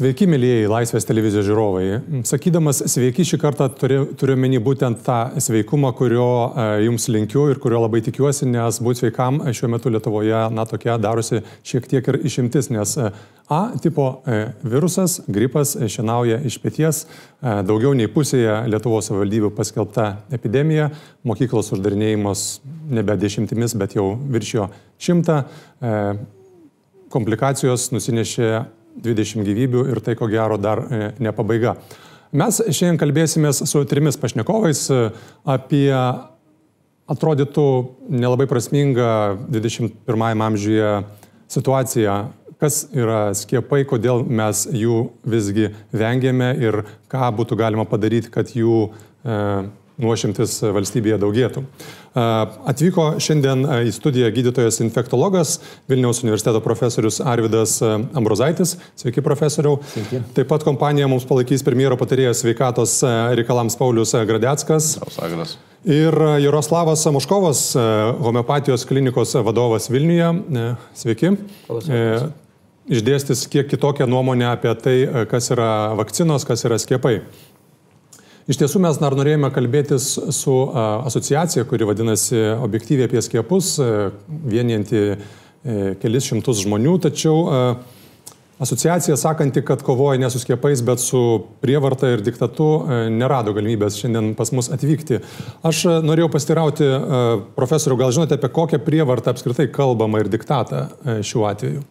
Sveiki, mėlyjeji Laisvės televizijos žiūrovai. Sakydamas sveiki šį kartą turiu, turiu meni būtent tą sveikumą, kurio e, jums linkiu ir kurio labai tikiuosi, nes būti sveikam šiuo metu Lietuvoje, na, tokia darosi šiek tiek ir išimtis, nes e, A tipo e, virusas, gripas šienauja iš pėties, e, daugiau nei pusėje Lietuvos savivaldybių paskelbta epidemija, mokyklos uždarinėjimas nebe dešimtimis, bet jau viršijo šimtą, e, komplikacijos nusinešė 20 gyvybių ir tai ko gero dar e, ne pabaiga. Mes šiandien kalbėsime su trimis pašnekovais e, apie atrodytų nelabai prasmingą 21 amžiuje situaciją, kas yra skiepai, kodėl mes jų visgi vengiame ir ką būtų galima padaryti, kad jų e, nuošimtis valstybėje daugėtų. Atvyko šiandien į studiją gydytojas infektologas, Vilniaus universiteto profesorius Arvidas Ambrozaitis. Sveiki, profesoriau. Sveiki. Taip pat kompanija mums palaikys premjero patarėjas sveikatos reikalams Paulius Gradeckas. Sausagas. Ir Jaroslavas Samuškovas, homeopatijos klinikos vadovas Vilniuje. Sveiki. Palasavas. Išdėstis kiek kitokią nuomonę apie tai, kas yra vakcinos, kas yra skiepai. Iš tiesų mes dar norėjome kalbėtis su asociacija, kuri vadinasi Objektyviai apie skiepus, vienijanti e, kelis šimtus žmonių, tačiau asociacija sakanti, kad kovoja ne su skiepais, bet su prievarta ir diktatu, e, nerado galimybės šiandien pas mus atvykti. Aš norėjau pastirauti profesorių, gal žinote, apie kokią prievartą apskritai kalbama ir diktatą e, šiuo atveju?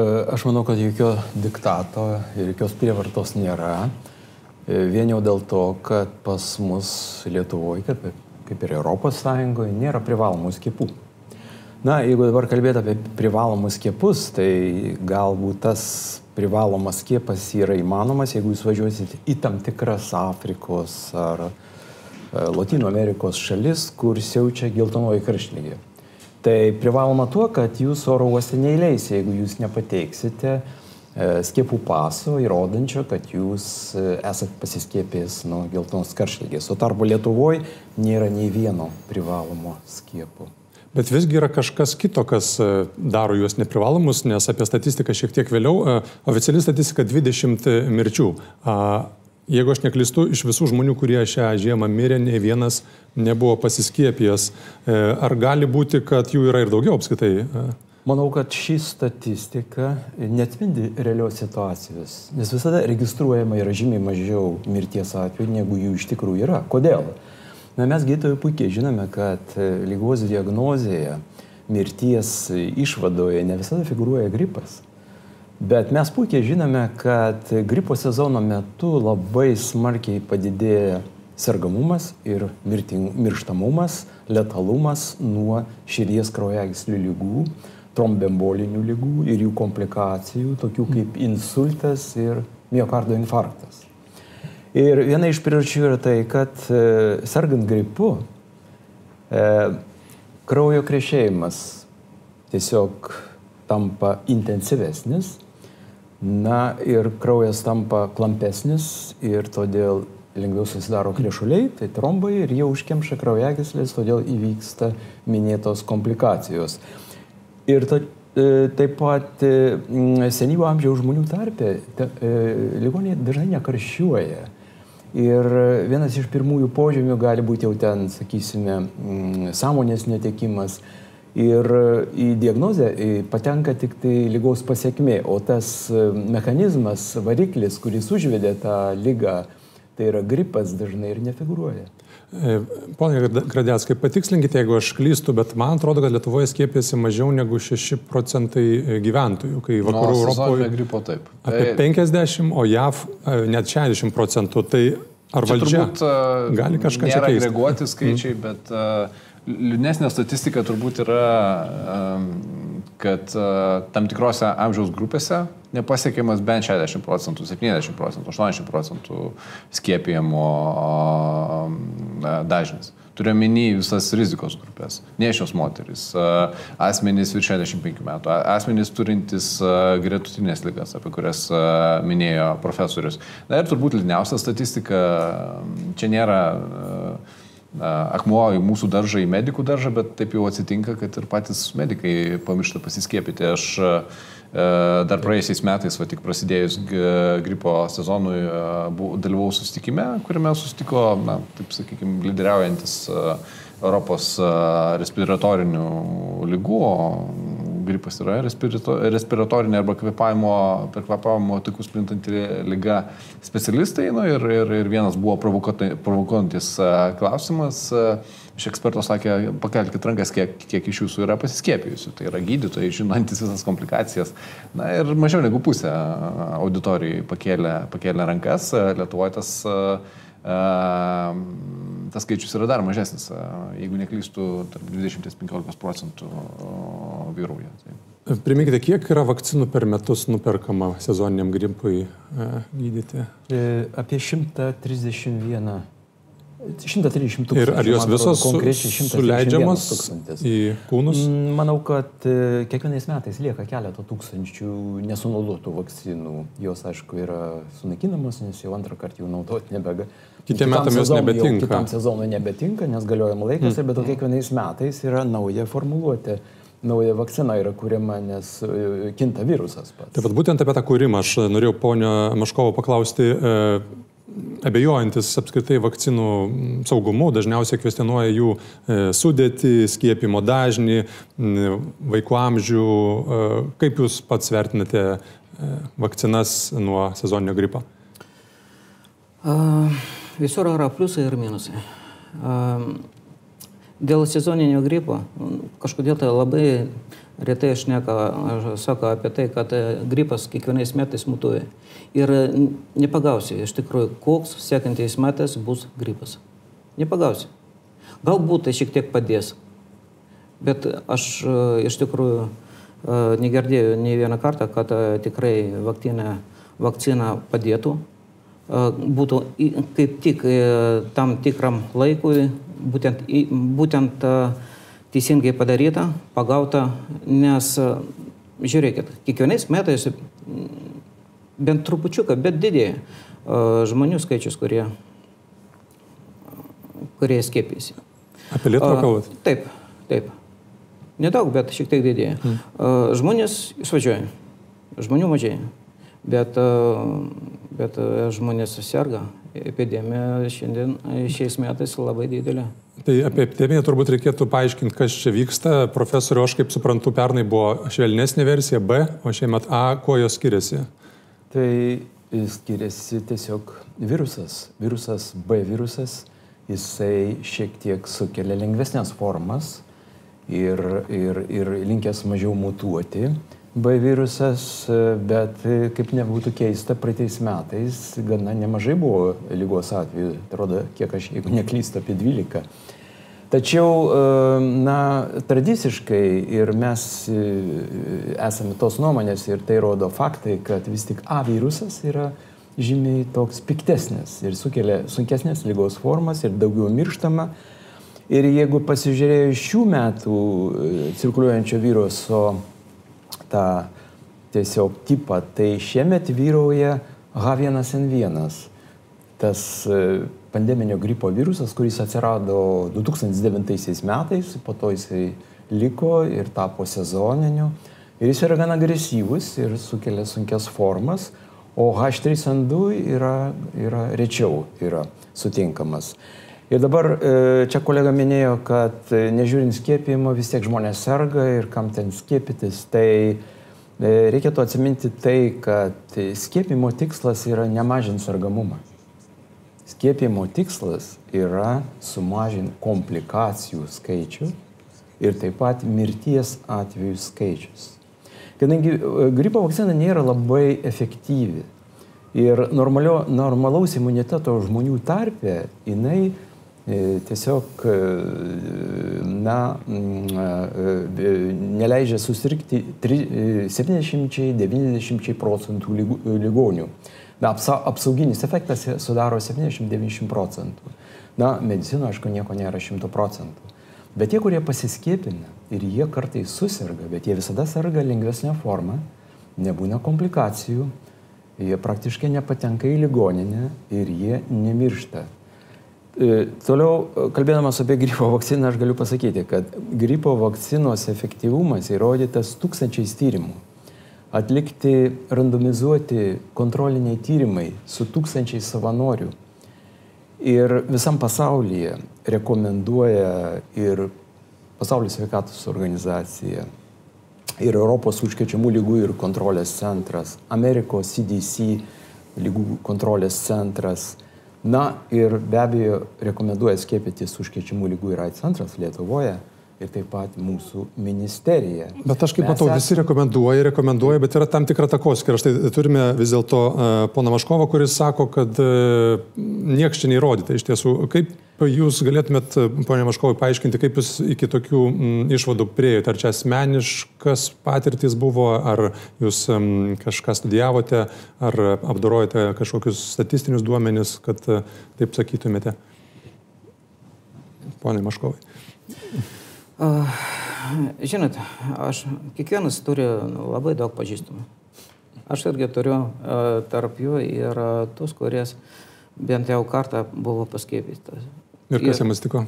Aš manau, kad jokio diktato ir jokios prievartos nėra. E, vien jau dėl to, kad pas mus Lietuvoje, kaip, kaip ir Europos Sąjungoje, nėra privalomų skiepų. Na, jeigu dabar kalbėti apie privalomus skiepus, tai galbūt tas privalomas skiepas yra įmanomas, jeigu jūs važiuosite į tam tikras Afrikos ar e, Latino Amerikos šalis, kur siaučia geltonoji karštlygė. Tai privaloma tuo, kad jūs oro uoste neįleis, jeigu jūs nepateiksite uh, skiepų paso įrodančio, kad jūs e, esate pasiskiepęs nuo geltonos karšlygės. O tarpu Lietuvoje nėra nei vieno privalomo skiepo. Bet visgi yra kažkas kito, kas e, daro juos neprivalomus, nes apie statistiką šiek tiek vėliau. Oficiali statistika 20 mirčių. Jeigu aš neklistu, iš visų žmonių, kurie šią žiemą mirė, ne vienas nebuvo pasiskiepijęs. Ar gali būti, kad jų yra ir daugiau apskaitai? Manau, kad ši statistika netspindi realios situacijos, nes visada registruojama yra žymiai mažiau mirties atvejų, negu jų iš tikrųjų yra. Kodėl? Na, mes gydytojai puikiai žinome, kad lygos diagnozėje, mirties išvadoje ne visada figuruoja gripas. Bet mes puikiai žinome, kad gripo sezono metu labai smarkiai padidėja sergamumas ir mirting, mirštamumas, letalumas nuo širdies kraujagyslių lygų trombembolinių lygų ir jų komplikacijų, tokių kaip insultas ir miocardo infarktas. Ir viena iš priežasčių yra tai, kad e, sergant gripu e, kraujo krešėjimas tiesiog tampa intensyvesnis, na ir kraujas tampa klampesnis ir todėl lengviau susidaro krešuliai, tai trombai ir jie užkemša kraujagyslės, todėl įvyksta minėtos komplikacijos. Ir ta, e, taip pat e, senyvo amžiaus žmonių tarpe e, ligoniai dažnai nekarščiuoja. Ir vienas iš pirmųjų požymių gali būti jau ten, sakysime, sąmonės netekimas. Ir į diagnozę patenka tik tai lygos pasiekmė, o tas mechanizmas, variklis, kuris užvedė tą lygą, tai yra gripas dažnai ir nefiguruoja. E, pone Gradėskai, patikslinkite, jeigu aš klystu, bet man atrodo, kad Lietuvoje skiepėsi mažiau negu 6 procentai e, gyventojų, kai vakarų no, Europoje gripo taip. Apie 50, o JAV e, net 60 procentų. Tai ar Čia valdžia turbūt, gali kažką čia keisti? Agreguoti skaičiai, mm. bet liūdnesnė statistika turbūt yra, kad tam tikrose amžiaus grupėse nepasiekiamas bent 60 procentų, 70 procentų, 80 procentų skiepijimo dažnis. Turiu menį visas rizikos grupės. Nešios moteris, asmenys virš 65 metų, asmenys turintys gretutinės lygas, apie kurias minėjo profesorius. Na ir turbūt liūdniausia statistika, čia nėra akmuo į mūsų daržą, į medikų daržą, bet taip jau atsitinka, kad ir patys medikai pamiršta pasiskiepyti. Aš dar praėjusiais metais, va tik prasidėjus gripo sezonui, dalyvau susitikime, kuriame susitiko, na, taip sakykime, lyderiaujantis Europos respiratorinių lygų, gripas yra respiratorinė arba kvepavimo, per kvepavimo takus plintanti lyga specialistai. Nu, ir, ir, ir vienas buvo provokuojantis klausimas. Iš eksperto sakė, pakelkite rankas, kiek, kiek iš jūsų yra pasiskėpijusių. Tai yra gydytojai, žinantis visas komplikacijas. Na ir mažiau negu pusė auditorijai pakėlė, pakėlė rankas. Lietuvoje tas uh, tas skaičius yra dar mažesnis, jeigu neklystų, tarp 20-15 procentų vyrauja. Tai. Priminkite, kiek yra vakcinų per metus nuperkama sezoniniam gripui gydyti? E, apie 131 130 tūkstančių. Ir ar jos visos suleidžiamos į kūnus? Mm, manau, kad e, kiekvienais metais lieka keletą tūkstančių nesunaudotų vakcinų. Jos, aišku, yra sunaikinamos, nes jau antrą kartą jų naudoti nebega. Kitiem metam jos nebetinka. Kitam sezonui nebetinka, nes galiojimo laikas, mm. bet kiekvienais metais yra nauja formuluotė nauja vakcina yra kuriama, nes e, kinta virusas pats. Taip pat būtent apie tą kūrimą aš norėjau ponio Maškovo paklausti. E, abejojantis apskritai vakcinų saugumu, dažniausiai kvestionuoja jų e, sudėti, skiepimo dažnį, vaikų amžių. E, kaip Jūs pats vertinate vakcinas nuo sezoninio gripo? Visur yra pliusai ir minusai. Dėl sezoninio gripo kažkodėl tai labai retai aš neka, sako apie tai, kad gripas kiekvienais metais mutuoja ir nepagausi iš tikrųjų, koks sekantiais metais bus gripas. Nepagausi. Galbūt tai šiek tiek padės, bet aš e, iš tikrųjų e, negirdėjau nei vieną kartą, kad e, tikrai vakcina, vakcina padėtų. Būtų kaip tik tam tikram laikui, būtent, būtent teisingai padaryta, pagauta, nes žiūrėkit, kiekvienais metais bent trupučiuką, bet didėja žmonių skaičius, kurie, kurie skiepėsi. Apie Lietuvą kalbat? Taip, taip. Nedaug, bet šiek tiek didėja. Hmm. Žmonės išvažiuoja, žmonių mažėja, bet, bet žmonės serga. Epidemija šiandien, šiais metais labai didelė. Tai apie epidemiją turbūt reikėtų paaiškinti, kas čia vyksta. Profesoriu, aš kaip suprantu, pernai buvo švelnesnė versija B, o šiemet A, kuo jos skiriasi? Tai skiriasi tiesiog virusas. Virusas B virusas, jisai šiek tiek sukelia lengvesnės formas ir, ir, ir linkęs mažiau mutuoti. B virusas, bet kaip nebūtų keista, praeitais metais gana nemažai buvo lygos atveju, atrodo, kiek aš, jeigu neklystu, apie 12 Tačiau, na, tradiciškai ir mes e, esame tos nuomonės ir tai rodo faktai, kad vis tik A virusas yra žymiai toks piktesnis ir sukelia sunkesnės lygos formas ir daugiau mirštama. Ir jeigu pasižiūrėjus šių metų e, cirkuliuojančio viruso tą tiesiog tipą, tai šiemet vyrauja H1N1. Tas pandeminio gripo virusas, kuris atsirado 2009 metais, po to jisai liko ir tapo sezoniniu. Ir jis yra gana agresyvus ir sukelia sunkias formas, o H3N2 yra, yra rečiau yra sutinkamas. Ir dabar e, čia kolega minėjo, kad e, nežiūrint skiepijimo vis tiek žmonės serga ir kam ten skiepytis, tai e, reikėtų atsiminti tai, kad skiepimo tikslas yra nemažinti sergamumą. Skiepimo tikslas yra sumažinti komplikacijų skaičių ir taip pat mirties atvejų skaičius. Kadangi gripo vakcina nėra labai efektyvi ir normalio, normalaus imuniteto žmonių tarpe jinai tiesiog e, na, neleidžia susirgti 70-90 procentų ligonių. Na, apsauginis efektas sudaro 70-90 procentų. Na, medicino, aišku, nieko nėra 100 procentų. Bet tie, kurie pasiskiepina ir jie kartais susirga, bet jie visada serga lengvesnė forma, nebūna komplikacijų, jie praktiškai nepatenka į ligoninę ir jie nemiršta. E, toliau, e, kalbėdamas apie gripo vakciną, aš galiu pasakyti, kad gripo vakcinos efektyvumas įrodytas tūkstančiais tyrimų. Atlikti randomizuoti kontroliniai tyrimai su tūkstančiais savanorių. Ir visam pasaulyje rekomenduoja ir Pasaulio sveikatos organizacija, ir Europos užkečiamų lygų ir kontrolės centras, Amerikos CDC lygų kontrolės centras, Na ir be abejo rekomenduoja skiepytis užkečiamų lygų ir AIDS centras Lietuvoje ir taip pat mūsų ministerija. Bet aš kaip Mes matau, visi rekomenduoja, rekomenduoja, bet yra tam tikra takoskira. Štai turime vis dėlto uh, poną Maškovą, kuris sako, kad uh, nieks čia neįrodyta. Iš tiesų, kaip jūs galėtumėt, ponė Maškovai, paaiškinti, kaip jūs iki tokių mm, išvadų prieėjote? Ar čia asmeniškas patirtis buvo, ar jūs mm, kažką studijavote, ar apdorojate kažkokius statistinius duomenis, kad uh, taip sakytumėte? Pone Maškovai. Žinot, aš, kiekvienas turi labai daug pažįstamų. Aš irgi turiu tarp jų ir tus, kuries bent jau kartą buvo paskiepytas. Ir kas jam atsitiko?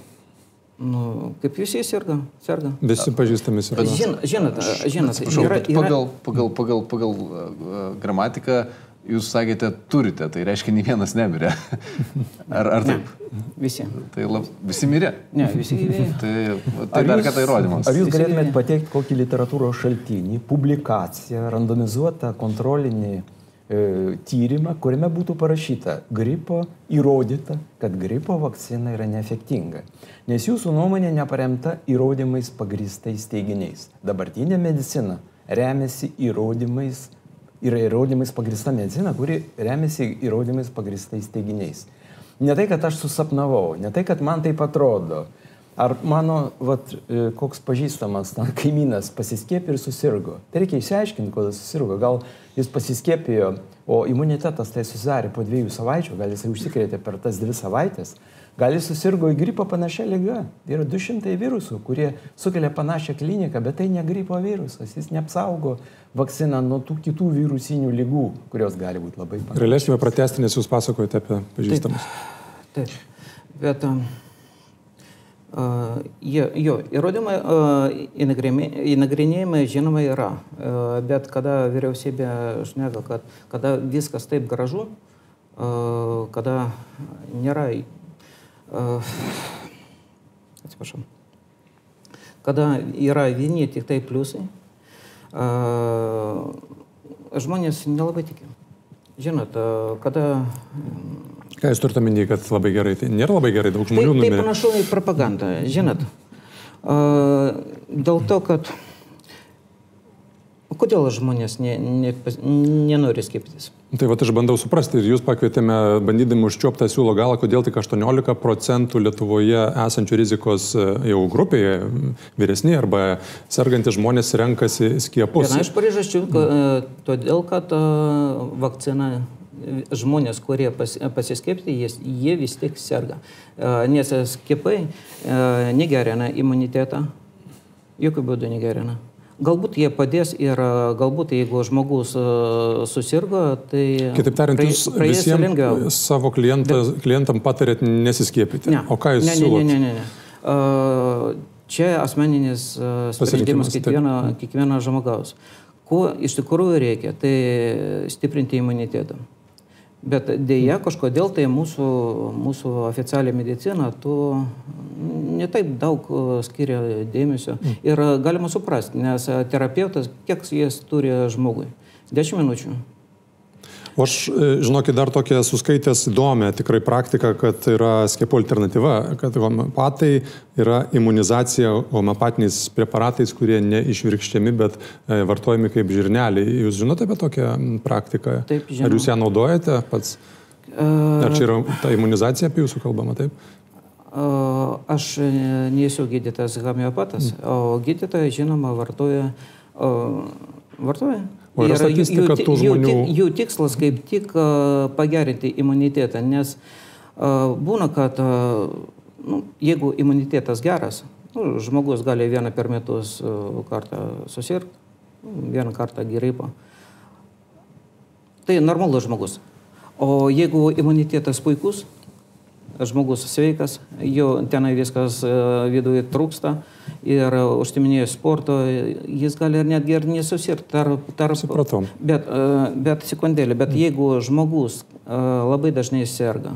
Nu, kaip visi serga, serga. Visi pažįstami serga. Žin, žinot, žinot, yra, yra... Pagal, pagal, pagal, pagal uh, gramatiką Jūs sakėte, turite, tai reiškia, nei vienas nemirė. Ar, ar taip? Ne, visi. Tai lab, visi mirė? Ne, visi gyvėjo. tai tai dar kartą įrodymas. Ar jūs galėtumėte pateikti kokį literatūros šaltinį, publikaciją, randomizuotą kontrolinį e, tyrimą, kuriame būtų parašyta gripo, įrodyta, kad gripo vakcina yra neefektinga. Nes jūsų nuomonė neparemta įrodymais pagristais teiginiais. Dabartinė medicina remiasi įrodymais yra įrodymais pagrista medicina, kuri remiasi įrodymais pagristais teiginiais. Ne tai, kad aš susapnavau, ne tai, kad man taip atrodo. Ar mano, vat, e, koks pažįstamas ten kaimynas pasiskėpė ir susirgo. Tai reikia išsiaiškinti, kodėl susirgo. Gal jis pasiskėpėjo, o imunitetas tai susidarė po dviejų savaičių, gal jisai užsikrėtė per tas dvi savaitės. Gal jis susirgo į gripo panašią lygą. Yra 200 virusų, kurie sukelia panašią kliniką, bet tai ne gripo virusas. Jis neapsaugo vakciną nuo tų kitų virusinių lygų, kurios gali būti labai panašios. Galėsime pratesti, nes jūs pasakojate apie pažįstamus. Taip. taip. Bet uh, jo, jo, įrodymai uh, įnagrinėjimai žinoma yra. Uh, bet kada vyriausybė šneka, kad kada viskas taip gražu, uh, kada nėra atsiprašau, kada yra vieni tik tai pliusai, žmonės nelabai tiki. Žinot, kada... Ką jūs turite minėti, kad labai gerai? Tai nėra labai gerai, daug žmonių. Tai, tai panašu į propagandą, žinot. Dėl to, kad kodėl žmonės ne, ne, nenori skiepytis? Tai va aš bandau suprasti ir jūs pakvietėme, bandydami užčioptą siūlo galą, kodėl tik 18 procentų Lietuvoje esančių rizikos e, jau grupėje vyresni arba sergantys žmonės renkasi skiepus. Viena iš priežasčių, e, todėl kad e, vakcina žmonės, kurie pas, pasiskiepti, jie, jie vis tik serga. Nes skiepai negerina imunitetą, jokių būdų negerina. Galbūt jie padės ir galbūt jeigu žmogus susirgo, tai... Kitaip tariant, jūs visiems savo klientą, Bet... klientam patarėt nesiskiepyti. Ne. O ką jūs ne, siūlote? Ne, ne, ne. ne. Čia asmeninis sprendimas kiekvieno, kiekvieno žmogaus. Ko iš tikrųjų reikia, tai stiprinti imunitetą. Bet dėja, kažkodėl tai mūsų, mūsų oficialią mediciną tu netaip daug skiria dėmesio. Mm. Ir galima suprasti, nes terapeutas, kiek jis turi žmogui? 10 minučių. O aš, e, žinokit, dar tokia suskaitęs įdomią tikrai praktiką, kad yra skiepų alternatyva, kad homeopatai yra imunizacija homeopatiniais preparatais, kurie neišvirkščiami, bet e, vartojami kaip žirneliai. Jūs žinote apie tokią praktiką? Taip, žinau. Ar jūs ją naudojate pats? Ar čia yra ta imunizacija apie jūsų kalbama, taip? Aš nesu gydytas homeopatas, mm. o gydytojai, žinoma, vartoja. Vartoja O yra statistika tų žmonių. Jų, jų tikslas kaip tik pagerinti imunitetą, nes būna, kad nu, jeigu imunitetas geras, nu, žmogus gali vieną per metus kartą susirgti, vieną kartą gripą. Tai normalus žmogus. O jeigu imunitetas puikus, žmogus sveikas, jo tenai viskas e, viduje trūksta ir užsiminėjo sporto, jis gali ir netgi ir nesusirgti tarp... tarp Supratau. Bet, e, bet sekundėlį, bet jeigu žmogus e, labai dažnai serga,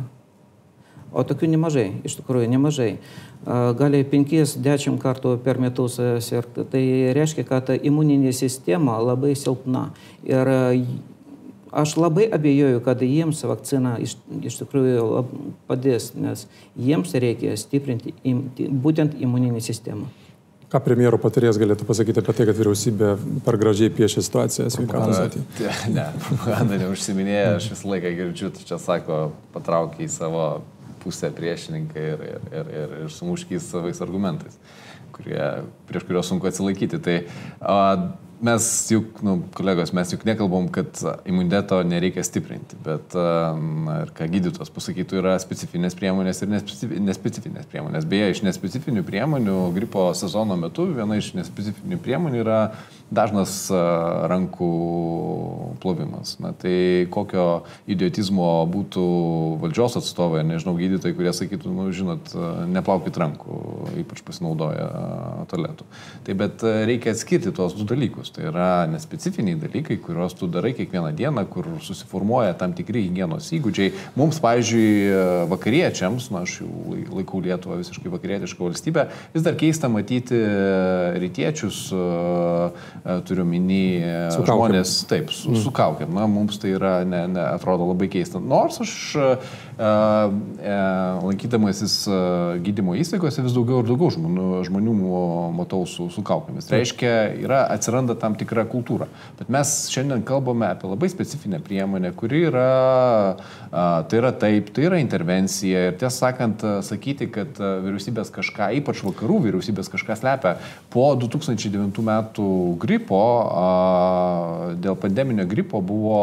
o tokių nemažai, iš tikrųjų nemažai, gali 5-10 kartų per metus sirgti, tai reiškia, kad imuninė sistema labai silpna. Ir aš labai abejoju, kad jiems vakcina iš, iš tikrųjų padės, nes jiems reikia stiprinti im, būtent imuninį sistemą. Ką premjero patarėjas galėtų pasakyti apie tai, kad vyriausybė per gražiai piešia situaciją sveikatos atveju? Ne, Ana neužsiminėja, aš visą laiką girdžiu, čia sako, patraukia į savo pusę priešininką ir, ir, ir, ir, ir sumuškiai savais argumentais, kurie, prieš kuriuos sunku atsilaikyti. Tai a, mes juk, nu, kolegos, mes juk nekalbam, kad imuniteto nereikia stiprinti, bet, na, ir ką gydytos pasakytų, yra specifinės priemonės ir nespecifinės priemonės. Beje, iš nespecifinių priemonių gripo sezono metu viena iš nespecifinių priemonių yra dažnas rankų plovimas. Na, tai kokio idiotizmo būtų valdžios atstovai, nežinau, gydytojai, kurie sakytų, nu, žinot, neplaukit rankų, ypač pasinaudoja tualetų. Tai bet reikia atskirti tuos du dalykus. Tai yra nespecifiniai dalykai, kuriuos tu darai kiekvieną dieną, kur susiformuoja tam tikri hygienos įgūdžiai. Mums, pavyzdžiui, vakariečiams, na, aš jau laikau Lietuvą visiškai vakarietišką valstybę, vis dar keista matyti rytiečius turiu minį e, žmonės, taip, su, mm. su kaukiam. Na, mums tai yra, ne, ne, atrodo labai keista. Nors aš e, e, lankydamasis gydymo įstaigose vis daugiau ir daugiau žmonių, žmonių matau su, su kaukiamis. Tai reiškia, yra, atsiranda tam tikra kultūra. Bet mes šiandien kalbame apie labai specifinę priemonę, kuri yra, a, tai yra taip, tai yra intervencija. Ir tiesą sakant, sakyti, kad vyriausybės kažką, ypač vakarų vyriausybės kažką slepia po 2009 metų gripo, dėl pandeminio gripo buvo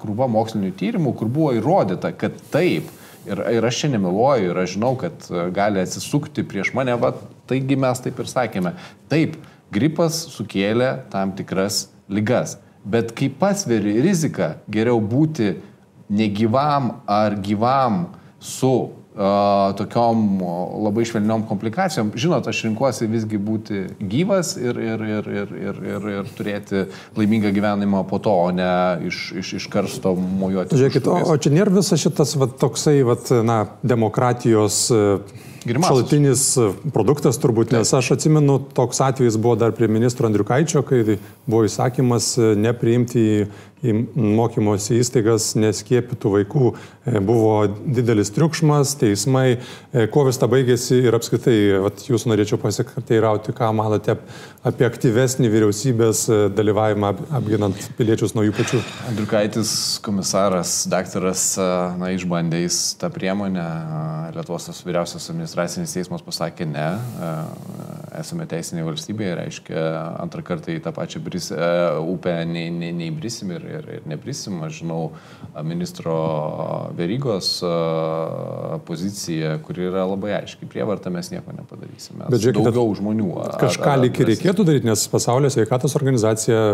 krūva mokslinių tyrimų, kur buvo įrodyta, kad taip, ir, ir aš čia nemeluoju, ir aš žinau, kad gali atsisukti prieš mane, va, taigi mes taip ir sakėme, taip, gripas sukėlė tam tikras lygas, bet kai pasveri riziką, geriau būti negyvam ar gyvam su tokiom labai švelniom komplikacijom. Žinot, aš rinkuosi visgi būti gyvas ir, ir, ir, ir, ir, ir, ir turėti laimingą gyvenimą po to, o ne iš, iš, iš karsto mojuoti. Žiūrėkit, o, o čia nėra visas šitas va, toksai va, na, demokratijos šalutinis produktas turbūt, nes aš atsimenu, toks atvejis buvo dar prie ministro Andriukaičio, kai buvo įsakymas nepriimti į į mokymosi įstaigas neskiepytų vaikų. E, buvo didelis triukšmas, teismai, e, kuo vis ta baigėsi ir apskritai, vat, jūs norėčiau pasikateirauti, ką manote apie aktyvesnį vyriausybės e, dalyvavimą apginant piliečius nuo jų pačių. Andriukaitis komisaras, daktaras, na, išbandėjęs tą priemonę, Lietuvos vyriausias administracinis teismas pasakė ne, esame teisinėje valstybėje, reiškia antrą kartą į tą pačią bris, upę neįbrisim ne, ne ir, ir neprisim. Aš žinau ministro Verygos poziciją, kuri yra labai aiški. Prievartą mes nieko nepadarysime. Bet žiūrėkite, daugiau žmonių. Kažką lyg ir reikėtų daryti, nes pasaulio sveikatos organizacija,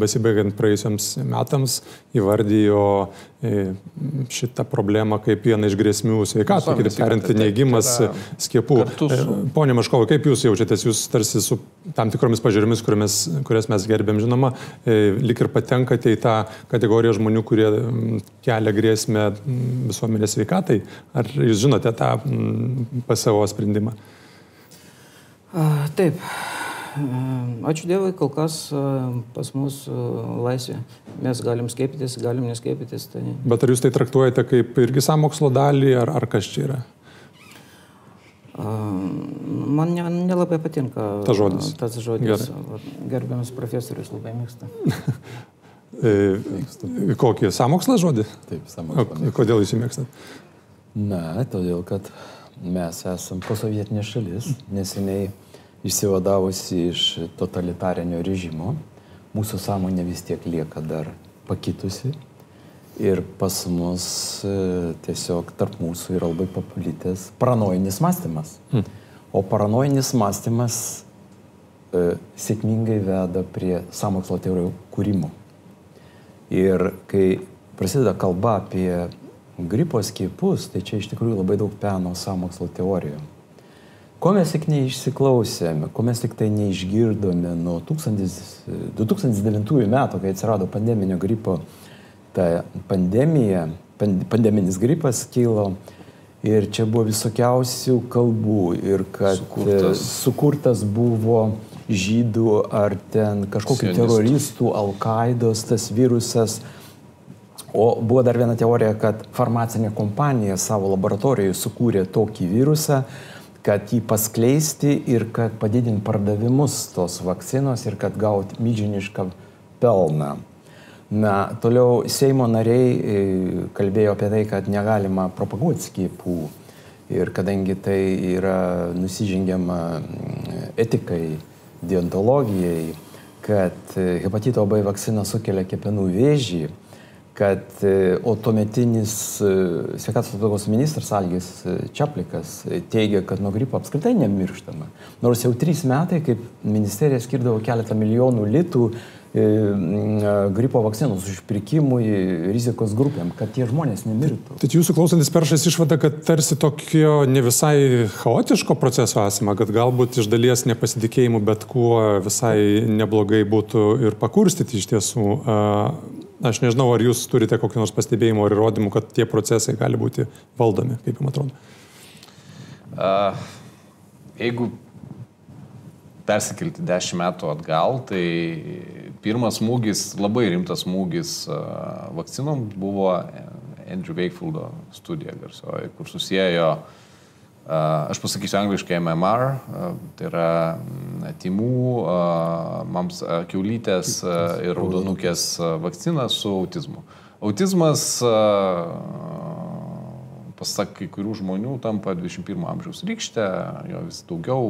besibaigiant praėjusiams metams, įvardijo e, šitą problemą kaip vieną iš grėsmių sveikatų, kitaip tariant, neigimas skiepų. Su... E, pone Maškovai, kaip jūs jaučiatės, jūs tarsi su tam tikromis pažiūrimis, kurias mes gerbėm, žinoma, e, lik ir patenkate į tą kategoriją žmonių, kurie kelia grėsmę visuomenės sveikatai? Ar jūs žinote tą PSO sprendimą? Taip. Ačiū Dievui, kol kas pas mus laisvė. Mes galim skiepytis, galim neskiepytis. Tai... Bet ar jūs tai traktuojate kaip irgi samokslo dalį, ar, ar kas čia yra? Man nelabai ne patinka tas žodis. Tas žodis. Gerbiamas profesorius labai mėgsta. E, kokį samokslą žodį? Taip, samokslą. Kodėl jūs jį mėgstat? Na, todėl, kad mes esame posovietinė šalis, neseniai išsivadavusi iš totalitarinio režimo. Mūsų sąmonė vis tiek lieka dar pakitusi. Ir pas mus e, tiesiog tarp mūsų yra labai paplitęs paranojinis mąstymas. Hmm. O paranojinis mąstymas e, sėkmingai veda prie samokslo teorijų kūrimo. Ir kai prasideda kalba apie gripo skiepus, tai čia iš tikrųjų labai daug peno samokslo teorijų. Ko mes tik neišsiklausėme, ko mes tik tai neišgirdome nuo 1000, 2009 metų, kai atsirado pandeminio gripo, ta pandemija, pandeminis gripas kilo ir čia buvo visokiausių kalbų ir kad sukurtas, sukurtas buvo žydų ar ten kažkokių Sionistų. teroristų, Al-Qaidos tas virusas. O buvo dar viena teorija, kad farmacinė kompanija savo laboratorijoje sukūrė tokį virusą, kad jį paskleisti ir kad padidinti pardavimus tos vakcinos ir kad gauti milžinišką pelną. Na, toliau Seimo nariai e, kalbėjo apie tai, kad negalima propaguoti skiepų ir kadangi tai yra nusižengiama mm, etikai, deontologijai, kad e, hepatito B vakcina sukelia kepenų vėžį, kad e, o tuometinis e, sveikatos apsaugos ministras Algis e, Čiaplikas teigia, kad nuo gripo apskritai nemirštama. Nors jau trys metai, kaip ministerija skirdavo keletą milijonų litų gripo vakcinos užpirkimui rizikos grupėm, kad tie žmonės nemirtų. Tai jūsų klausantis peršas išvada, kad tarsi tokio ne visai chaotiško proceso esama, kad galbūt iš dalies nepasitikėjimų bet kuo visai neblogai būtų ir pakurstyti iš tiesų. Aš nežinau, ar jūs turite kokį nors pastebėjimą ar įrodymų, kad tie procesai gali būti valdomi, kaip jums atrodo. Uh, jeigu persikelti dešimt metų atgal, tai pirmas smūgis, labai rimtas smūgis uh, vakcinom buvo Andrew Wakefieldo studija garsioji, kur susijęjo uh, Aš pasakysiu angliškai MMR, tai yra timų, mams kiaulytės ir raudonukės vakcina su autizmu. Autizmas, pasak kai kurių žmonių, tampa 21 amžiaus rykštė, jo vis daugiau,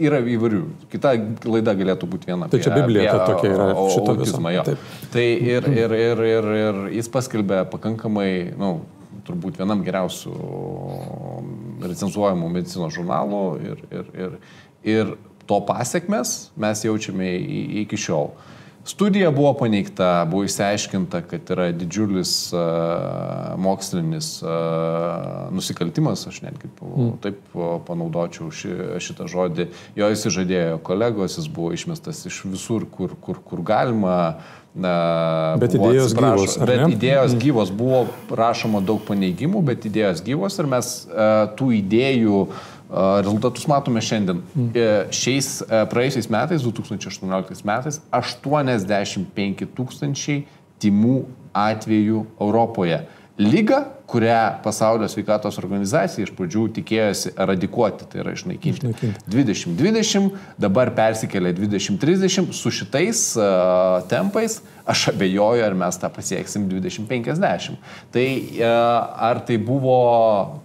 yra įvairių. Kita laida galėtų būti viena. Tai čia Biblija apie, tokia yra. Autizmą, jo. Taip. Tai ir, ir, ir, ir, ir jis paskelbė pakankamai, na, nu, turbūt vienam geriausių recenzuojamų medicinos žurnalų ir, ir, ir, ir to pasiekmes mes jaučiame iki šiol. Studija buvo paneigta, buvo išsiaiškinta, kad yra didžiulis uh, mokslinis uh, nusikaltimas, aš netgi mm. taip panaudočiau ši, šitą žodį. Jo įsižadėjo kolegos, jis buvo išmestas iš visur, kur, kur, kur galima. Uh, bet idėjos gyvos. Bet idėjos gyvos buvo rašoma daug paneigimų, bet idėjos gyvos ir mes uh, tų idėjų uh, rezultatus matome šiandien. Mm. Šiais uh, praėjusiais metais, 2018 metais, 85 tūkstančiai timų atvejų Europoje. Lyga, kurią pasaulio sveikatos organizacija iš pradžių tikėjosi eradikuoti, tai yra išnaikinti. išnaikinti. 2020, dabar persikėlė 2030, su šitais uh, tempais aš abejoju, ar mes tą pasieksim 2050. Tai uh, ar tai buvo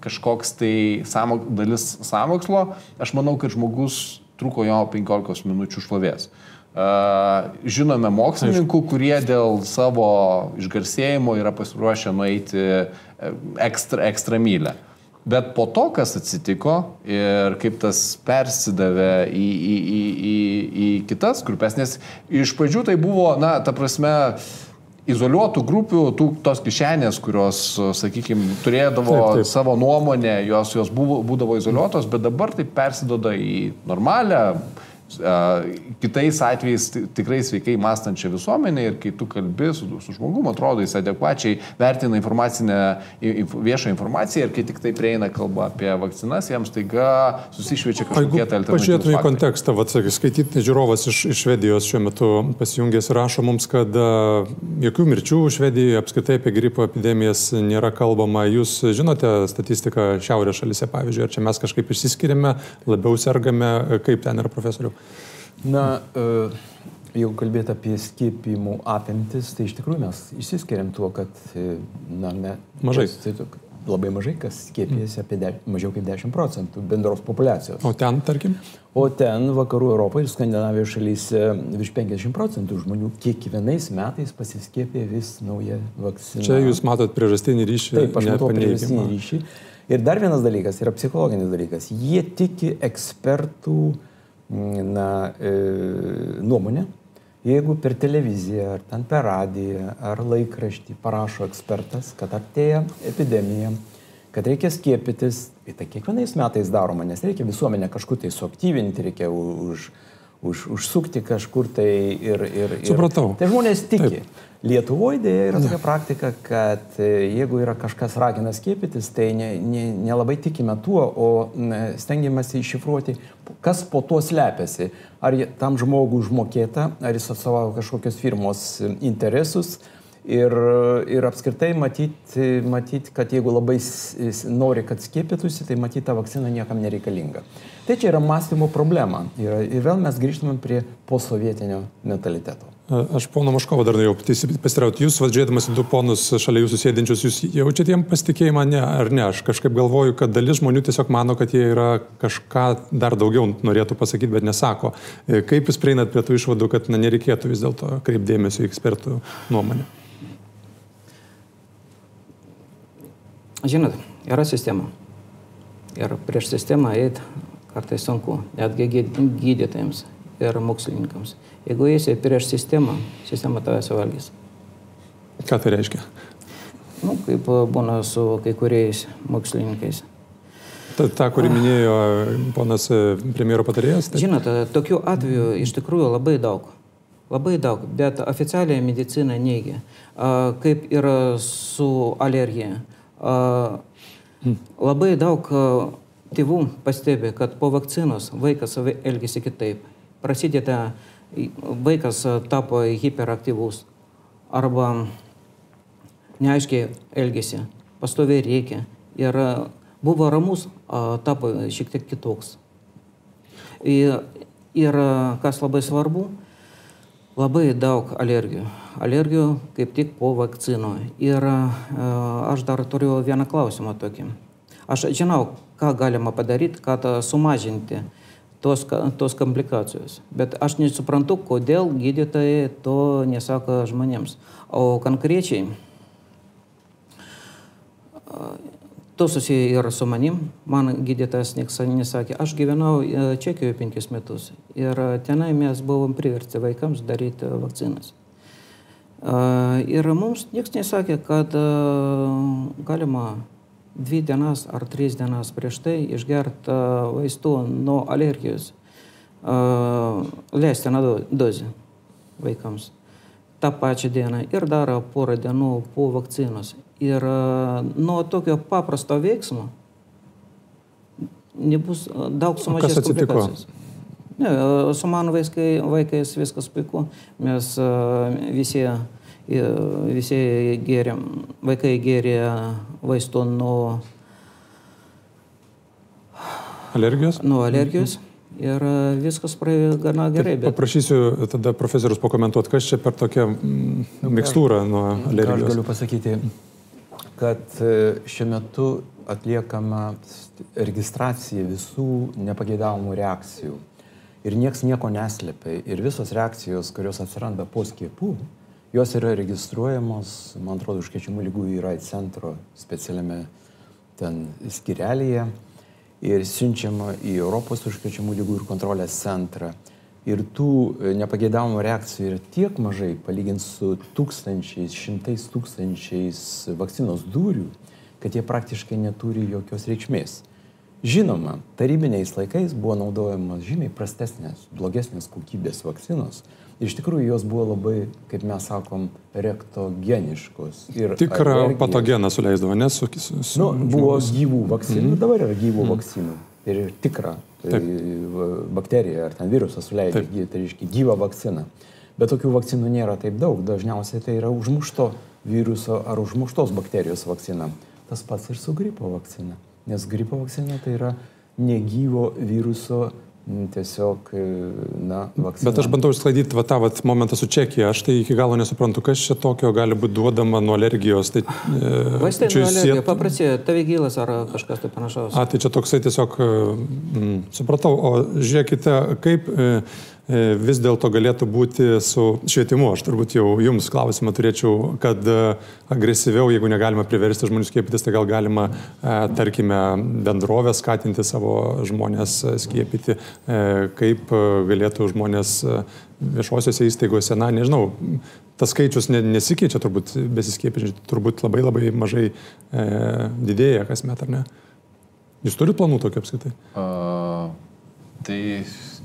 kažkoks tai samok, dalis samokslo, aš manau, kad žmogus truko jo 15 minučių šlovės. Uh, Žinome mokslininkų, kurie dėl savo išgarsėjimo yra pasiruošę nueiti e, ekstra, ekstra mylę. Bet po to, kas atsitiko ir kaip tas persidavė į, į, į, į, į kitas grupės, nes iš pradžių tai buvo, na, ta prasme, izoliuotų grupių, tų, tos kišenės, kurios, sakykime, turėdavo taip, taip. savo nuomonę, jos, jos buvo, būdavo izoliuotos, bet dabar tai persidoda į normalią Kitais atvejais tikrai sveikai mąstančią visuomenę ir kai tu kalbi su, su žmogum, atrodo, jis adekvačiai vertina informacinę, viešą informaciją ir kai tik tai prieina kalba apie vakcinas, jiems taiga susišviečia kažkokie tai alternatyvūs. Pažiūrėtume į kontekstą, vat, sakai, skaityti žiūrovas iš, iš Švedijos šiuo metu pasijungęs rašo mums, kad jokių mirčių Švedijoje apskritai apie gripo epidemijas nėra kalbama. Jūs žinote statistiką šiaurės šalise, pavyzdžiui, ar čia mes kažkaip išsiskiriame, labiau sergame, kaip ten yra profesorių? Na, e, jeigu kalbėti apie skiepimų apimtis, tai iš tikrųjų mes išsiskiriam tuo, kad e, na, ne, mažai. Tai, labai mažai kas skiepijasi apie de, mažiau kaip 10 procentų bendros populacijos. O ten, tarkim? O ten vakarų Europoje ir Skandinavijos šalyse virš 50 procentų žmonių kiekvienais metais pasiskiepė vis naują vakciną. Čia jūs matot priežastinį ryšį. Taip, aš matau priežastinį ryšį. Ir dar vienas dalykas yra psichologinis dalykas. Jie tiki ekspertų na, e, nuomonę. Jeigu per televiziją, ar ten per radiją, ar laikraštį parašo ekspertas, kad artėja epidemija, kad reikia skiepytis, tai kiekvienais metais daroma, nes reikia visuomenę kažkur tai suaktyvinti, reikia už, už, užsukti kažkur tai ir... ir, ir Supratau. Tai žmonės tiki. Taip. Lietuvoje dėja yra tokia praktika, kad e, jeigu yra kažkas ragina skiepytis, tai nelabai ne, ne tikime tuo, o stengiamasi iššifruoti, kas po to slepiasi. Ar tam žmogui užmokėta, ar jis atstovauja kažkokios firmos interesus, Ir, ir apskritai matyti, matyt, kad jeigu labai nori, kad skiepytųsi, tai matyti ta vakcina niekam nereikalinga. Tai čia yra mąstymo problema. Ir, ir vėl mes grįžtame prie posovietinio mentaliteto. Aš pono Maškovo dar norėjau pasirauti. Jūs, vadžiūrėdamas du ponus šalia jūsų sėdinčius, jūs jaučiate jiem pasitikėjimą, ne, ar ne? Aš kažkaip galvoju, kad dalis žmonių tiesiog mano, kad jie yra kažką dar daugiau norėtų pasakyti, bet nesako. Kaip jūs prieinat prie tų išvadų, kad na, nereikėtų vis dėlto kreipdėmėsio į ekspertų nuomonę? Žinot, yra sistema. Ir prieš sistemą eiti kartais sunku, netgi gydytojams ir mokslininkams. Jeigu eisi prieš sistemą, sistema tave suvalgys. Ką tai reiškia? Nu, kaip būna su kai kuriais mokslininkais. Ta, ta kuri minėjo ponas e, premjero patarėjas? Tai... Žinote, tokių atvejų iš tikrųjų labai daug. Labai daug, bet oficialiai medicina neigia. Kaip ir su alergija. Labai daug tėvų pastebi, kad po vakcinos vaikas elgesi kitaip. Prasideda, vaikas tapo hiperaktyvus arba neaiškiai elgesi, pastoviai reikia. Ir buvo ramus, tapo šiek tiek kitoks. Ir, ir kas labai svarbu, labai daug alergijų. Alergijų kaip tik po vakcinų. Ir aš dar turiu vieną klausimą tokį. Aš žinau, ką galima padaryti, kad sumažinti tos, tos komplikacijos. Bet aš nesuprantu, kodėl gydytojai to nesako žmonėms. O konkrečiai To susiję ir su manim. Man gydytojas nesakė, aš gyvenau e, Čekijoje penkis metus ir tenai mes buvom priversti vaikams daryti vakcinas. E, ir mums niekas nesakė, kad e, galima dvi dienas ar tris dienas prieš tai išgerti vaistų nuo alergijos, leistiną dozę vaikams tą pačią dieną ir dar porą dienų po vakcinos. Ir nuo tokio paprasto veiksmo nebus daug sumažės komplikacijos. Ne, su mano vaikai, vaikais viskas puiku. Mes visi, visi gėrėm, vaikai gėrė vaistų nuo alergijos. Nuo alergijos. Mhm. Ir e, viskas praėjo gana gerai. Bet... Paprašysiu tada profesorius pakomentuoti, kas čia per tokią mm, mikstūrą nuo alergijos. Aš galiu pasakyti, kad e, šiuo metu atliekama registracija visų nepageidavimų reakcijų. Ir nieks nieko neslėpia. Ir visos reakcijos, kurios atsiranda po skiepų, jos yra registruojamos, man atrodo, užkečiamų lygų yra centro specialiame ten skirelėje ir siunčiama į Europos užkrečiamų lygų ir kontrolės centrą. Ir tų e, nepageidavimų reakcijų yra tiek mažai, palyginti su tūkstančiais, šimtais tūkstančiais vakcinos dūrių, kad jie praktiškai neturi jokios reikšmės. Žinoma, tarybiniais laikais buvo naudojamos žymiai prastesnės, blogesnės kokybės vakcinos, iš tikrųjų jos buvo labai, kaip mes sakom, rektogeniškos. Tikrą alergijos. patogeną suleisdavo, nes su... su, nu, buvo gyvų vakcinų, mm dabar yra gyvų mm vakcinų. Ir tikra tai bakterija ar ten virusas suleidžia, tai reiškia gyvą vakciną. Bet tokių vakcinų nėra taip daug. Dažniausiai tai yra užmušto viruso ar užmuštos bakterijos vakcina. Tas pats ir su gripo vakcina. Nes gripo vakcina tai yra negyvo viruso tiesiog, e, na, vakcina. Bet aš bandau išsklaidyti va, tą va, momentą su Čekija. Aš tai iki galo nesuprantu, kas čia tokio gali būti duodama nuo alergijos. Tai, e, Vaistai nuo alergijos, siet... paprastai, tavigylas ar kažkas tai panašaus. A, tai čia toksai tiesiog, mm, supratau, o žiūrėkite, kaip... E, vis dėlto galėtų būti su švietimu. Aš turbūt jau jums klausimą turėčiau, kad e, agresyviau, jeigu negalima priversti žmonių skiepytis, tai gal galima, tarkime, bendrovę skatinti savo žmonės skiepyti, kaip galėtų žmonės viešosiuose įstaigose, na, nežinau, tas skaičius nesikeičia turbūt besiskiepinčių, turbūt labai labai mažai e, didėja kasmet, ar ne? Jūs turite planų tokių apskritai? Uh, tai,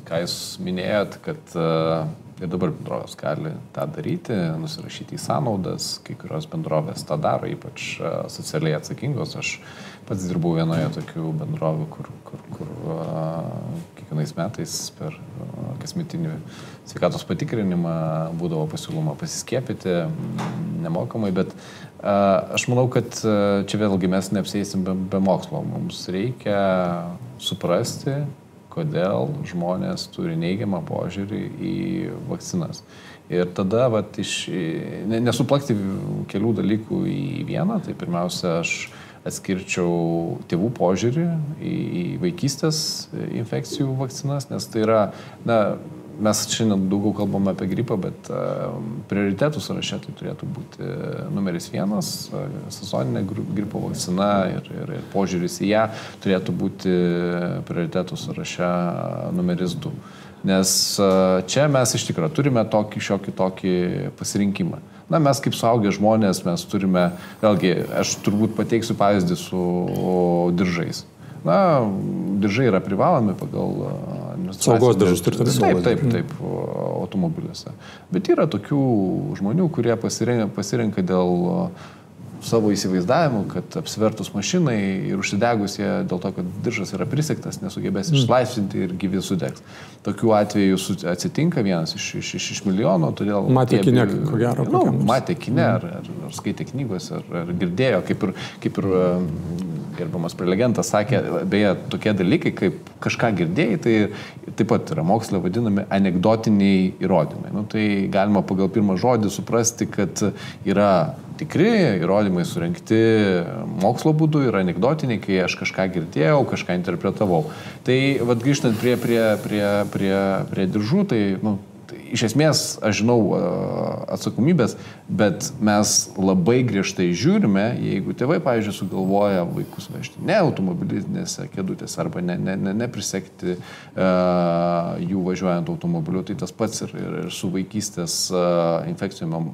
ką jūs minėjot, kad uh, ir dabar bendrovės gali tą daryti, nusirašyti į sąnaudas, kai kurios bendrovės tą daro, ypač uh, socialiai atsakingos. Aš pats dirbau vienoje tokių bendrovių, kur, kur, kur uh, kiekvienais metais per kasmetinį sveikatos patikrinimą būdavo pasiūloma pasiskiepyti nemokamai, bet Aš manau, kad čia vėlgi mes neapsėsim be, be mokslo. Mums reikia suprasti, kodėl žmonės turi neigiamą požiūrį į vakcinas. Ir tada, vat, iš, nesuplakti kelių dalykų į vieną, tai pirmiausia, aš atskirčiau tėvų požiūrį į, į vaikystės infekcijų vakcinas, nes tai yra, na, mes šiandien daugiau kalbame apie gripą, bet uh, prioritetų sąraše tai turėtų būti numeris vienas uh, - sezoninė gripo vakcina ir, ir, ir požiūris į ją turėtų būti prioritetų sąraše numeris du. Nes čia mes iš tikrųjų turime tokį šiokį tokį pasirinkimą. Na, mes kaip suaugę žmonės, mes turime, vėlgi, aš turbūt pateiksiu pavyzdį su diržais. Na, diržai yra privalomi pagal Saugos dažus turite Taip, taip, taip, automobiliuose. Bet yra tokių žmonių, kurie pasirenka, pasirenka dėl savo įsivaizdavimu, kad apsvertus mašinai ir užsidegus jie dėl to, kad diržas yra prisiktas, nesugebės mm. išlaisvinti ir gyvi sudegs. Tokių atvejų atsitinka vienas iš, iš, iš, iš milijono, todėl... Matė kine, ko gero. Nu, matė kine, ar, ar, ar skaitė knygos, ar, ar girdėjo, kaip ir, kaip ir gerbiamas prelegentas sakė, beje, tokie dalykai, kaip kažką girdėjai, tai taip pat yra mokslo vadinami anegdotiniai įrodymai. Nu, tai galima pagal pirmą žodį suprasti, kad yra tikri įrodymai surinkti mokslo būdu ir anegdotiniai, kai aš kažką girdėjau, kažką interpretavau. Tai vad grįžtant prie, prie, prie, prie, prie diržų, tai nu, iš esmės aš žinau atsakomybės, bet mes labai griežtai žiūrime, jeigu tėvai, pavyzdžiui, sugalvoja vaikus vežti ne automobilinėse kėdutėse arba neprisekti ne, ne, ne uh, jų važiuojant automobiliu, tai tas pats ir, ir, ir su vaikystės uh, infekcijom,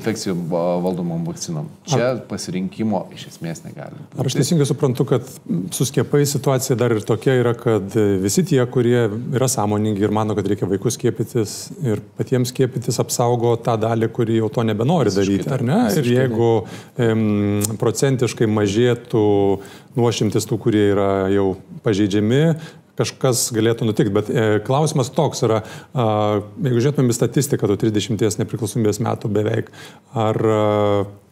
infekcijom valdomom vakcinom. Čia pasirinkimo iš esmės negali. Ar aš teisingai suprantu, kad su skiepai situacija dar ir tokia yra, kad visi tie, kurie yra sąmoningi ir mano, kad reikia vaikus skiepytis ir patiems skiepytis apsaugo tą dalį, kuri jau to nebenori daryti, ar ne? Ir jeigu um, procentiškai mažėtų nuošimtis tų, kurie yra jau pažeidžiami, kažkas galėtų nutikti. Bet e, klausimas toks yra, a, jeigu žiūrėtumėm į statistiką, to 30 nepriklausomybės metų beveik, ar a,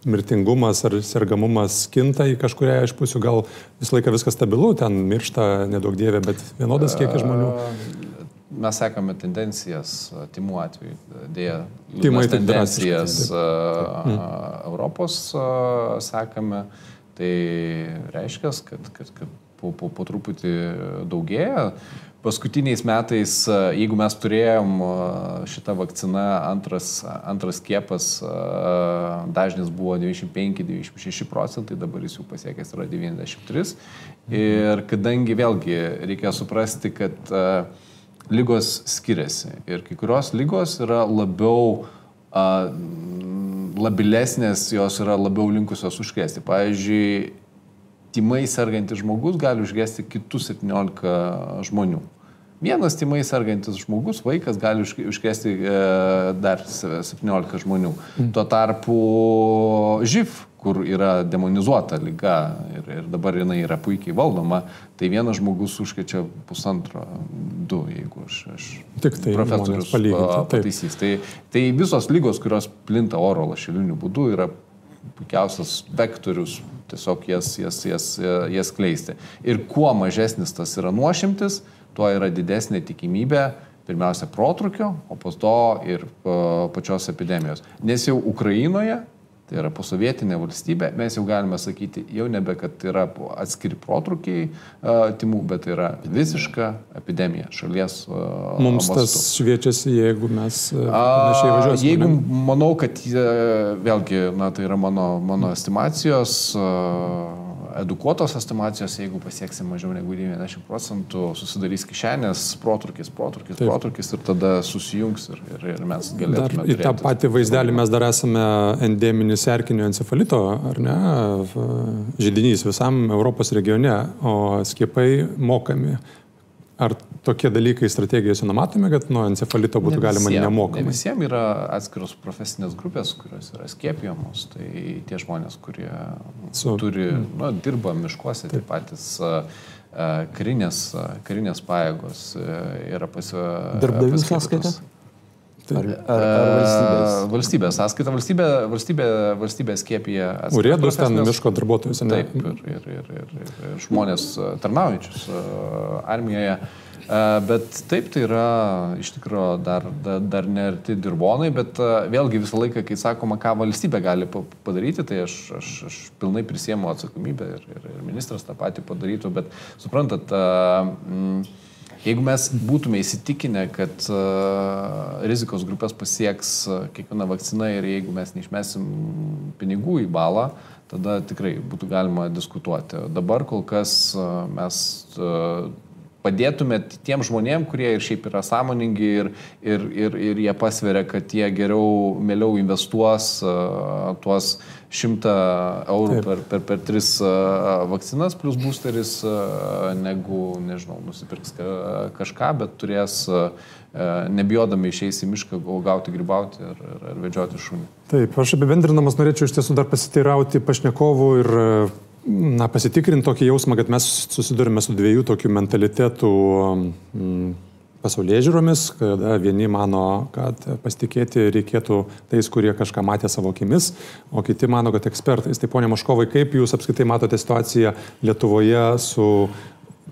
mirtingumas ar sergamumas kinta į kažkuria iš pusių, gal visą laiką viskas stabilu, ten miršta nedaug dievė, bet vienodas kiekis žmonių mes sekame tendencijas timų atveju. Dėja, liūdnas tendencijas mm. Europos sekame. Tai reiškia, kad, kad, kad po, po, po truputį daugėja. Paskutiniais metais, jeigu mes turėjom šitą vakciną, antras, antras kiepas dažnis buvo 95-96 procentai, dabar jis jau pasiekęs yra 93. Ir kadangi vėlgi reikia suprasti, kad uh, lygos skiriasi. Ir kai kurios lygos yra labiau a, labilesnės, jos yra labiau linkusios užkrėsti. Pavyzdžiui, timai sergantis žmogus gali užkrėsti kitus 17 žmonių. Vienas timai sergantis žmogus, vaikas gali užkrėsti e, dar 17 žmonių. Mm. Tuo tarpu živ kur yra demonizuota lyga ir, ir dabar jinai yra puikiai valdoma, tai vienas žmogus užkečia pusantro, du, jeigu aš, aš Tik tai profesorius pataisys. Tai, tai visos lygos, kurios plinta oro lašeliniu būdu, yra puikiausias vektorius tiesiog jas, jas, jas, jas kleisti. Ir kuo mažesnis tas yra nuošimtis, tuo yra didesnė tikimybė pirmiausia protrukio, o po to ir pačios epidemijos. Nes jau Ukrainoje tai yra posovietinė valstybė, mes jau galime sakyti, jau nebe, kad yra atskiri protrukiai timų, bet tai yra visiška epidemija šalies. Mums mastu. tas šviečiasi, jeigu mes uh, panašiai važiuosime. Jeigu manau, kad vėlgi, na, tai yra mano, mano estimacijos. Uh, edukuotos estimacijos, jeigu pasieksim mažiau negu 90 procentų, susidarys kišenės, protrukis, protrukis, Taip. protrukis ir tada susijungs ir, ir, ir mes galėtume. Dar į tą patį vaizdelį mes dar esame endeminis erkinio encefalito, ar ne, žydinys visam Europos regione, o skiepai mokami. Ar tokie dalykai strategijose numatomi, kad nuo encefalito būtų ne visiem, galima nemokamai? Ne visiems yra atskiros profesinės grupės, kurios yra skiepijamos. Tai tie žmonės, kurie Su... turi, nu, dirba miškuose, tai patys karinės, karinės pajėgos yra pasi... Darbdavių sąskaita? Ar, ar, ar valstybės? Valstybės sąskaita, valstybė, valstybė, valstybė skiepija. Urėdus ten miško darbuotojus, ne? Taip, ir, ir, ir, ir, ir žmonės tarnaujančius armijoje. Bet taip tai yra iš tikrųjų dar, dar, dar nerti dirbonai, bet vėlgi visą laiką, kai sakoma, ką valstybė gali padaryti, tai aš, aš, aš pilnai prisiemu atsakomybę ir, ir, ir ministras tą patį padarytų, bet suprantat, mm, Jeigu mes būtume įsitikinę, kad uh, rizikos grupės pasieks uh, kiekviena vakcina ir jeigu mes neišmesim pinigų į balą, tada tikrai būtų galima diskutuoti. Dabar kol kas uh, mes uh, padėtumėt tiem žmonėm, kurie ir šiaip yra sąmoningi ir, ir, ir, ir jie pasveria, kad jie geriau, mieliau investuos uh, tuos šimtą eurų per, per, per tris uh, vakcinas plus boosteris, uh, negu, nežinau, nusipirks kažką, bet turės uh, nebijodami išeis į mišką, gauti grybauti ir, ir, ir vedžioti šunį. Taip, aš apibendrinamas norėčiau iš tiesų dar pasiteirauti pašnekovų ir na, pasitikrinti tokį jausmą, kad mes susidurime su dviejų tokių mentalitetų mm, pasaulyje žiūromis, kada vieni mano, kad pasitikėti reikėtų tais, kurie kažką matė savo akimis, o kiti mano, kad ekspertais. Tai ponia Maškovai, kaip jūs apskritai matote situaciją Lietuvoje su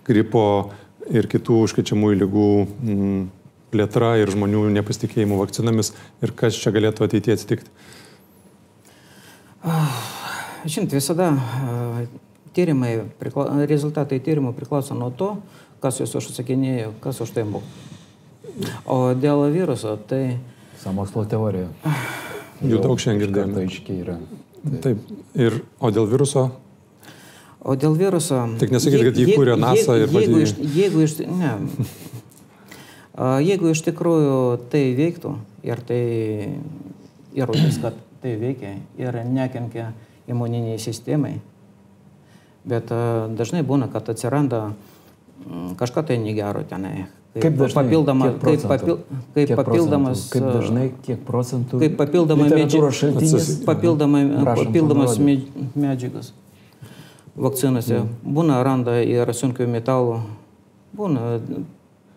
gripo ir kitų užkrečiamųjų lygų mm, plėtra ir žmonių nepasitikėjimu vakcinomis ir kas čia galėtų ateityje atsitikti? Ah. Žinot, visada tyrimai, rezultatai tyrimų priklauso nuo to, kas jūs užsakinėjo, kas už tai moka. O dėl viruso, tai... Samokslo teorija. Jų daug šiandien girdėjome. Tai aiškiai yra. Taip. Taip. Ir, o dėl viruso? O dėl viruso... Tik nesakyti, kad jį kūrė NASA jeigu, ir... Jeigu, iš, jeigu, iš, ne, jeigu iš tikrųjų tai veiktų ir tai įrodys, kad tai veikia ir nekenkia imuniniai sistemai. Bet dažnai būna, kad atsiranda kažką tai negero tenai. Kaip, kaip dažnai? Papildoma, kaip, papil, kaip kiek papildomas. Procentų? Kaip dažnai, kiek procentų? Kaip papildoma medžiagas. Papildoma, papildomas medžiagas. Vakcinose. Mm. Būna randa ir sunkių metalų. Būna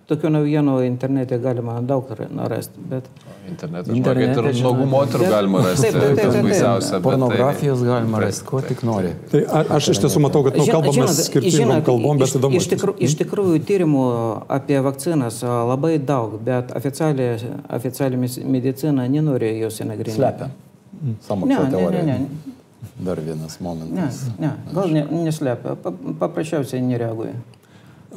Tokių naujienų internete galima daug rasti. Bet... Internete, internete ir nuogų moterų galima rasti. Taip, taip, taip, taip, taip. Pornografijos tai, galima rasti, ko tik nori. Tai aš iš tiesų matau, kad nu, kalbame skirtingom kalbom, bet įdomu. Iš, tikrų, iš tikrųjų, tyrimų apie vakcinas labai daug, bet oficiali, oficiali medicina nenori jos nagrinėti. Slepia. Samokslo teorija. Ne, ne, ne. Dar vienas momentas. Ne, ne, gal ne, neslepia, paprasčiausiai nereaguoja.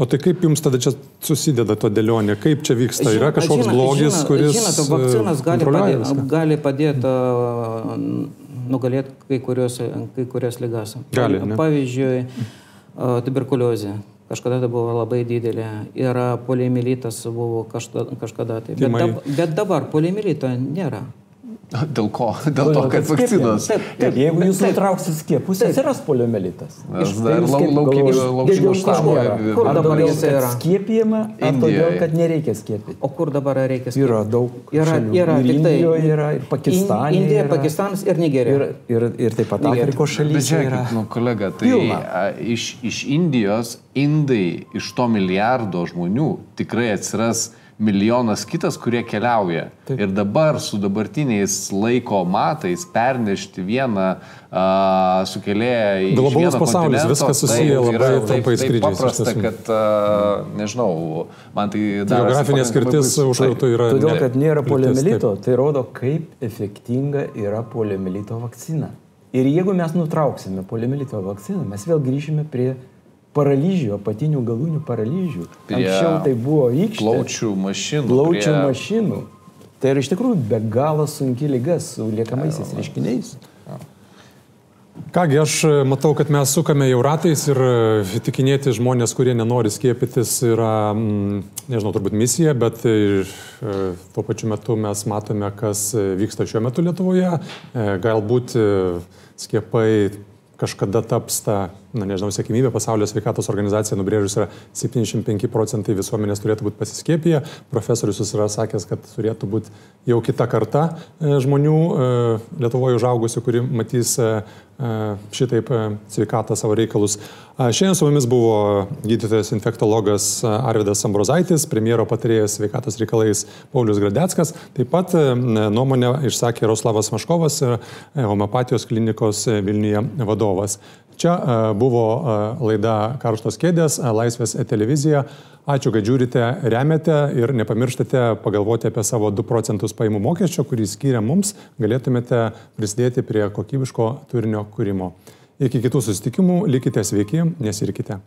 O tai kaip jums tada čia susideda to dėlionė? Kaip čia vyksta? Yra kažkoks žinot, blogis, žinot, kuris... Žinote, vakcinas gali padėti, gali padėti nugalėti kai, kurios, kai kurias lygas. Gali, ne? Pavyzdžiui, tuberkuliozė. Kažkada tai buvo labai didelė. Ir poliomilitas buvo kažkada, kažkada tai. Bet, dab, bet dabar poliomilito nėra. Dėl ko? Dėl to, kad vakcinos. Taip, taip, jeigu jūs nutrauksit skiepus, atsiras poliomelitas. Aš dar laukimo štabo. Kur dabar jis yra? Skiepijama, ar todėl, kad nereikia skiepyti? O kur dabar reikia skiepyti? Yra daug. Yra, yra ir tik tai. Yra ir Pakistane. Indija, Pakistanas ir Nigerija. Ir, ir, ir taip pat Afrikos šalyse. Bet žiūrėkit, nu, kolega, tai a, iš, iš Indijos, indai iš to milijardo žmonių tikrai atsiras milijonas kitas, kurie keliauja. Taip. Ir dabar su dabartiniais laiko matais pernešti vieną uh, sukėlėją į globalus pasaulis, viskas susiję taip, labai yra, trumpai taip, skrydžiais. Taip paprasta, kad, uh, nežinau, man tai... Geografinė skirtis užratų yra... Todėl, kad nėra poliomelito, tai rodo, kaip efektinga yra poliomelito vakcina. Ir jeigu mes nutrauksime poliomelito vakciną, mes vėl grįžime prie paralyžių, apatinių galūnių paralyžių. Anksčiau tai buvo rykštė. Plaučių mašinų. Plaučių prie... mašinų. Tai yra iš tikrųjų be galo sunki lyga su liekamaisiais reiškiniais. Kągi, aš matau, kad mes sukame jau ratais ir įtikinėti žmonės, kurie nenori skiepytis, yra, mm, nežinau, turbūt misija, bet ir, tuo pačiu metu mes matome, kas vyksta šiuo metu Lietuvoje. Galbūt skiepai kažkada taps ta, na nežinau, sėkmybė, pasaulio sveikatos organizacija nubrėžus yra 75 procentai visuomenės turėtų būti pasiskėpiję. Profesorius yra sakęs, kad turėtų būti jau kita karta e, žmonių e, Lietuvoje užaugusių, kuri matys e, šitaip sveikatą savo reikalus. Šiandien su mumis buvo gydytojas infektologas Arvidas Ambrozaitis, premjero patarėjas sveikatos reikalais Paulius Gradeckas. Taip pat nuomonę išsakė Roslavas Maškovas, homeopatijos klinikos Vilniuje vadovas. Čia buvo laida Karštos kėdės, Laisvės televizija. Ačiū, kad žiūrite, remiate ir nepamirštate pagalvoti apie savo 2 procentus paimų mokesčio, kurį skiria mums, galėtumėte prisidėti prie kokybiško turinio kūrimo. Iki kitų susitikimų, likite sveiki, nesirikite.